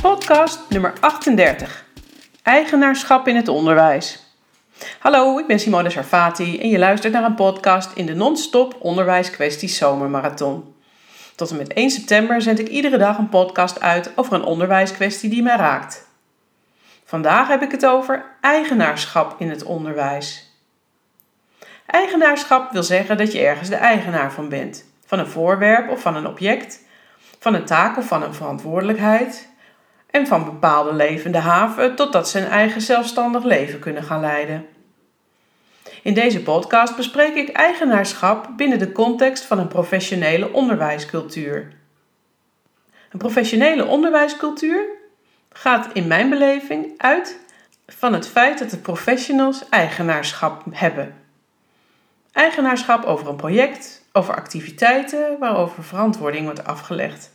podcast nummer 38. Eigenaarschap in het onderwijs. Hallo, ik ben Simone Sarfati en je luistert naar een podcast in de non-stop onderwijskwesties zomermarathon. Tot en met 1 september zend ik iedere dag een podcast uit over een onderwijskwestie die mij raakt. Vandaag heb ik het over eigenaarschap in het onderwijs. Eigenaarschap wil zeggen dat je ergens de eigenaar van bent, van een voorwerp of van een object, van een taak of van een verantwoordelijkheid, en van bepaalde levende haven totdat ze een eigen zelfstandig leven kunnen gaan leiden. In deze podcast bespreek ik eigenaarschap binnen de context van een professionele onderwijscultuur. Een professionele onderwijscultuur gaat in mijn beleving uit van het feit dat de professionals eigenaarschap hebben. Eigenaarschap over een project, over activiteiten waarover verantwoording wordt afgelegd.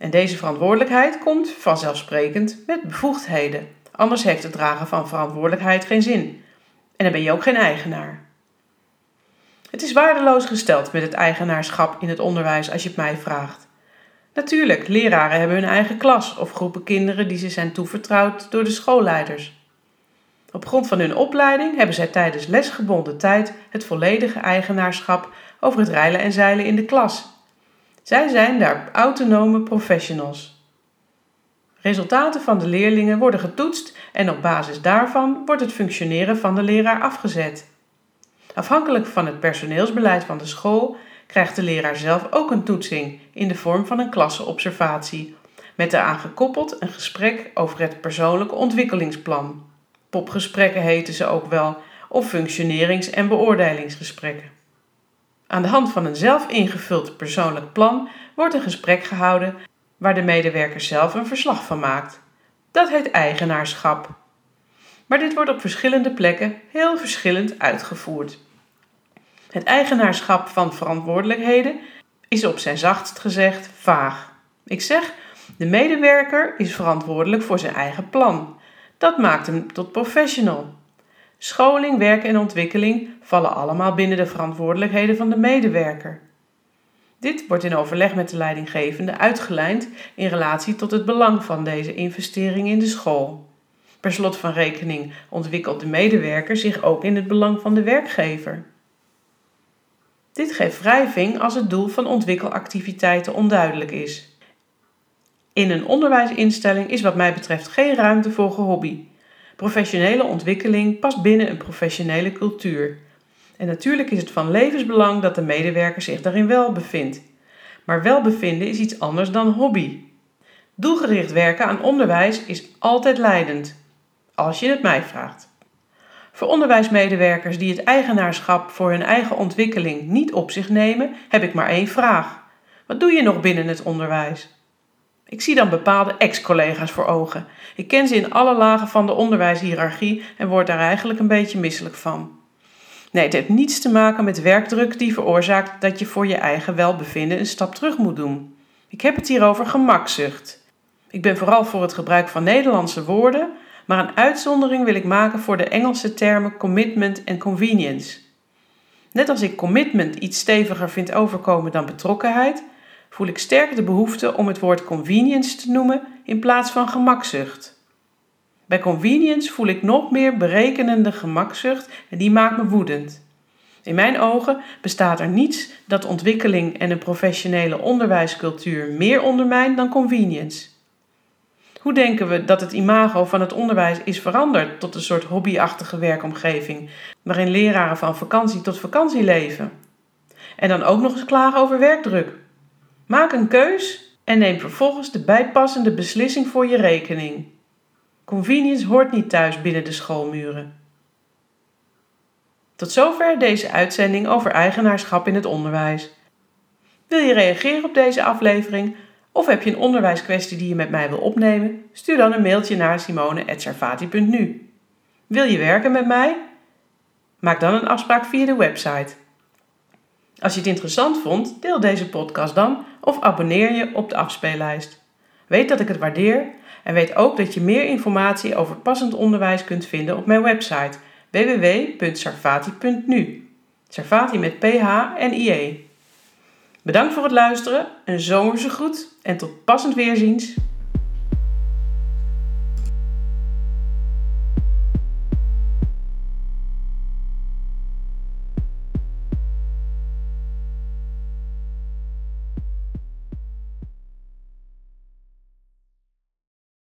En deze verantwoordelijkheid komt vanzelfsprekend met bevoegdheden. Anders heeft het dragen van verantwoordelijkheid geen zin. En dan ben je ook geen eigenaar. Het is waardeloos gesteld met het eigenaarschap in het onderwijs als je het mij vraagt. Natuurlijk, leraren hebben hun eigen klas of groepen kinderen die ze zijn toevertrouwd door de schoolleiders. Op grond van hun opleiding hebben zij tijdens lesgebonden tijd het volledige eigenaarschap over het rijlen en zeilen in de klas zij zijn daar autonome professionals. Resultaten van de leerlingen worden getoetst en op basis daarvan wordt het functioneren van de leraar afgezet. Afhankelijk van het personeelsbeleid van de school krijgt de leraar zelf ook een toetsing in de vorm van een klasseobservatie, met daaraan gekoppeld een gesprek over het persoonlijke ontwikkelingsplan. Popgesprekken heten ze ook wel, of functionerings- en beoordelingsgesprekken. Aan de hand van een zelf ingevuld persoonlijk plan wordt een gesprek gehouden waar de medewerker zelf een verslag van maakt. Dat heet eigenaarschap. Maar dit wordt op verschillende plekken heel verschillend uitgevoerd. Het eigenaarschap van verantwoordelijkheden is op zijn zachtst gezegd vaag. Ik zeg, de medewerker is verantwoordelijk voor zijn eigen plan. Dat maakt hem tot professional. Scholing, werk en ontwikkeling vallen allemaal binnen de verantwoordelijkheden van de medewerker. Dit wordt in overleg met de leidinggevende uitgelijnd in relatie tot het belang van deze investering in de school. Per slot van rekening ontwikkelt de medewerker zich ook in het belang van de werkgever. Dit geeft wrijving als het doel van ontwikkelactiviteiten onduidelijk is. In een onderwijsinstelling is wat mij betreft geen ruimte voor gehobby. Professionele ontwikkeling past binnen een professionele cultuur. En natuurlijk is het van levensbelang dat de medewerker zich daarin wel bevindt. Maar welbevinden is iets anders dan hobby. Doelgericht werken aan onderwijs is altijd leidend, als je het mij vraagt. Voor onderwijsmedewerkers die het eigenaarschap voor hun eigen ontwikkeling niet op zich nemen, heb ik maar één vraag. Wat doe je nog binnen het onderwijs? Ik zie dan bepaalde ex-collega's voor ogen. Ik ken ze in alle lagen van de onderwijshiërarchie en word daar eigenlijk een beetje misselijk van. Nee, het heeft niets te maken met werkdruk die veroorzaakt dat je voor je eigen welbevinden een stap terug moet doen. Ik heb het hier over gemakzucht. Ik ben vooral voor het gebruik van Nederlandse woorden, maar een uitzondering wil ik maken voor de Engelse termen commitment en convenience. Net als ik commitment iets steviger vind overkomen dan betrokkenheid, voel ik sterk de behoefte om het woord convenience te noemen in plaats van gemakzucht. Bij convenience voel ik nog meer berekenende gemakzucht en die maakt me woedend. In mijn ogen bestaat er niets dat ontwikkeling en een professionele onderwijscultuur meer ondermijnt dan convenience. Hoe denken we dat het imago van het onderwijs is veranderd tot een soort hobbyachtige werkomgeving, waarin leraren van vakantie tot vakantie leven? En dan ook nog eens klagen over werkdruk. Maak een keus en neem vervolgens de bijpassende beslissing voor je rekening. Convenience hoort niet thuis binnen de schoolmuren. Tot zover deze uitzending over eigenaarschap in het onderwijs. Wil je reageren op deze aflevering of heb je een onderwijskwestie die je met mij wil opnemen? Stuur dan een mailtje naar simone.servati.nu. Wil je werken met mij? Maak dan een afspraak via de website. Als je het interessant vond, deel deze podcast dan of abonneer je op de afspeellijst. Weet dat ik het waardeer en weet ook dat je meer informatie over passend onderwijs kunt vinden op mijn website www.sarfati.nu. Sarfati met PH en IE. Bedankt voor het luisteren, een zomerse groet en tot passend weerziens.